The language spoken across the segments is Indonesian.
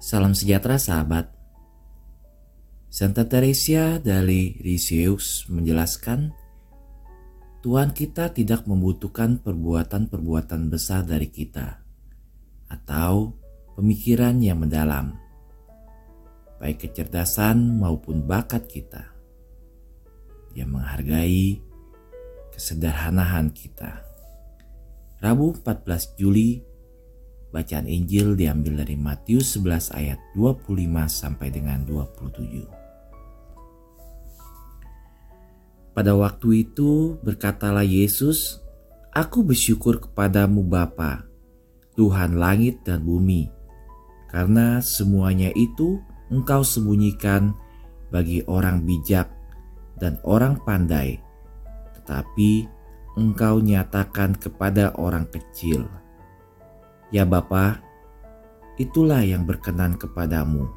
Salam sejahtera sahabat. Santa Teresa dari Lisieux menjelaskan, Tuhan kita tidak membutuhkan perbuatan-perbuatan besar dari kita atau pemikiran yang mendalam, baik kecerdasan maupun bakat kita. Dia menghargai kesederhanaan kita. Rabu 14 Juli Bacaan Injil diambil dari Matius 11 ayat 25 sampai dengan 27. Pada waktu itu berkatalah Yesus, Aku bersyukur kepadamu Bapa, Tuhan langit dan bumi, karena semuanya itu engkau sembunyikan bagi orang bijak dan orang pandai, tetapi engkau nyatakan kepada orang kecil. Ya Bapa, itulah yang berkenan kepadamu.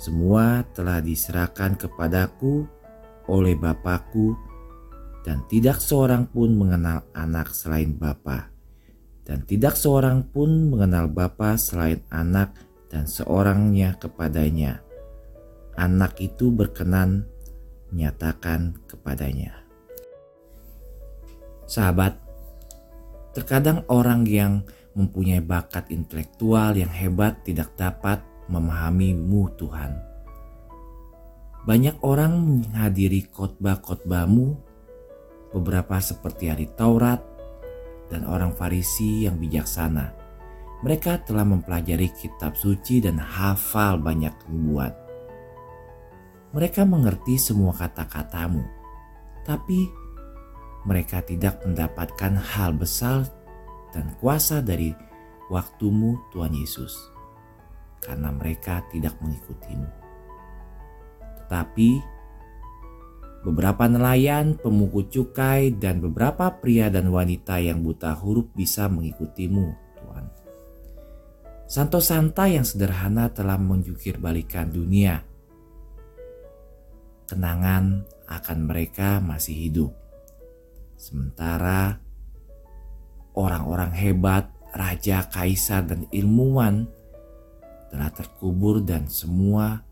Semua telah diserahkan kepadaku oleh Bapakku dan tidak seorang pun mengenal anak selain Bapa dan tidak seorang pun mengenal Bapa selain anak dan seorangnya kepadanya. Anak itu berkenan menyatakan kepadanya. Sahabat, terkadang orang yang mempunyai bakat intelektual yang hebat tidak dapat memahamimu Tuhan. Banyak orang menghadiri khotbah-khotbahmu, beberapa seperti hari Taurat dan orang Farisi yang bijaksana. Mereka telah mempelajari kitab suci dan hafal banyak nubuat. Mereka mengerti semua kata-katamu, tapi mereka tidak mendapatkan hal besar dan kuasa dari waktumu Tuhan Yesus karena mereka tidak mengikutimu. Tetapi beberapa nelayan, pemungut cukai, dan beberapa pria dan wanita yang buta huruf bisa mengikutimu, Tuhan. Santo Santa yang sederhana telah menjukir balikan dunia. Kenangan akan mereka masih hidup. Sementara orang-orang hebat, raja, kaisar, dan ilmuwan telah terkubur dan semua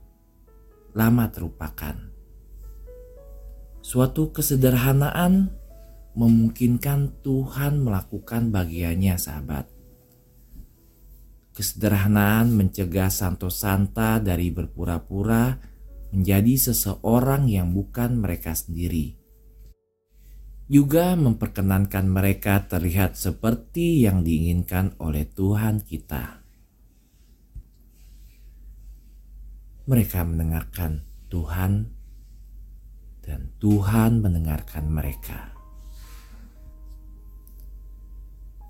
lama terlupakan. Suatu kesederhanaan memungkinkan Tuhan melakukan bagiannya sahabat. Kesederhanaan mencegah Santo Santa dari berpura-pura menjadi seseorang yang bukan mereka sendiri juga memperkenankan mereka terlihat seperti yang diinginkan oleh Tuhan kita. Mereka mendengarkan Tuhan, dan Tuhan mendengarkan mereka.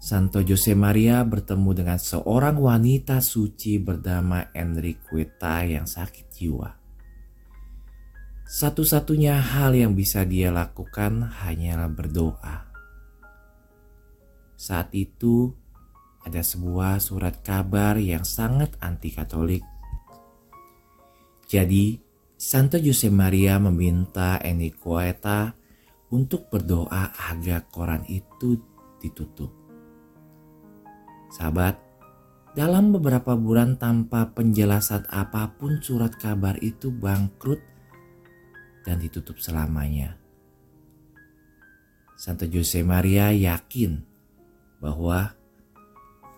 Santo Jose Maria bertemu dengan seorang wanita suci bernama Enriqueta yang sakit jiwa. Satu-satunya hal yang bisa dia lakukan hanyalah berdoa. Saat itu, ada sebuah surat kabar yang sangat anti-Katolik. Jadi, Santo Jose Maria meminta Enriqueta untuk berdoa agar koran itu ditutup. Sahabat, dalam beberapa bulan tanpa penjelasan apa pun surat kabar itu bangkrut dan ditutup selamanya. Santo Jose Maria yakin bahwa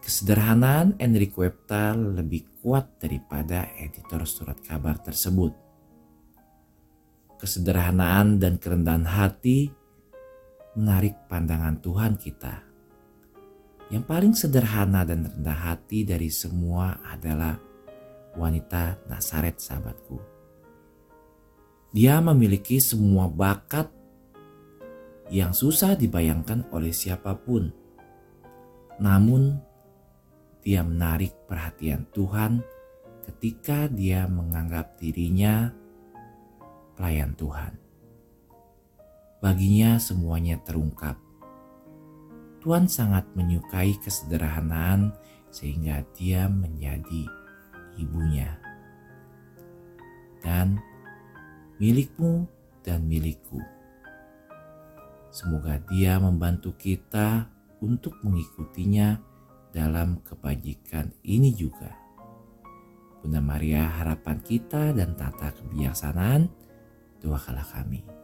kesederhanaan Enrique Webta lebih kuat daripada editor surat kabar tersebut. Kesederhanaan dan kerendahan hati menarik pandangan Tuhan kita. Yang paling sederhana dan rendah hati dari semua adalah wanita Nasaret sahabatku dia memiliki semua bakat yang susah dibayangkan oleh siapa pun. Namun, dia menarik perhatian Tuhan ketika dia menganggap dirinya pelayan Tuhan. Baginya semuanya terungkap. Tuhan sangat menyukai kesederhanaan sehingga dia menjadi ibunya. Dan milikmu dan milikku. Semoga Dia membantu kita untuk mengikutinya dalam kebajikan ini juga. Bunda Maria harapan kita dan tata kebijaksanaan, doakanlah kami.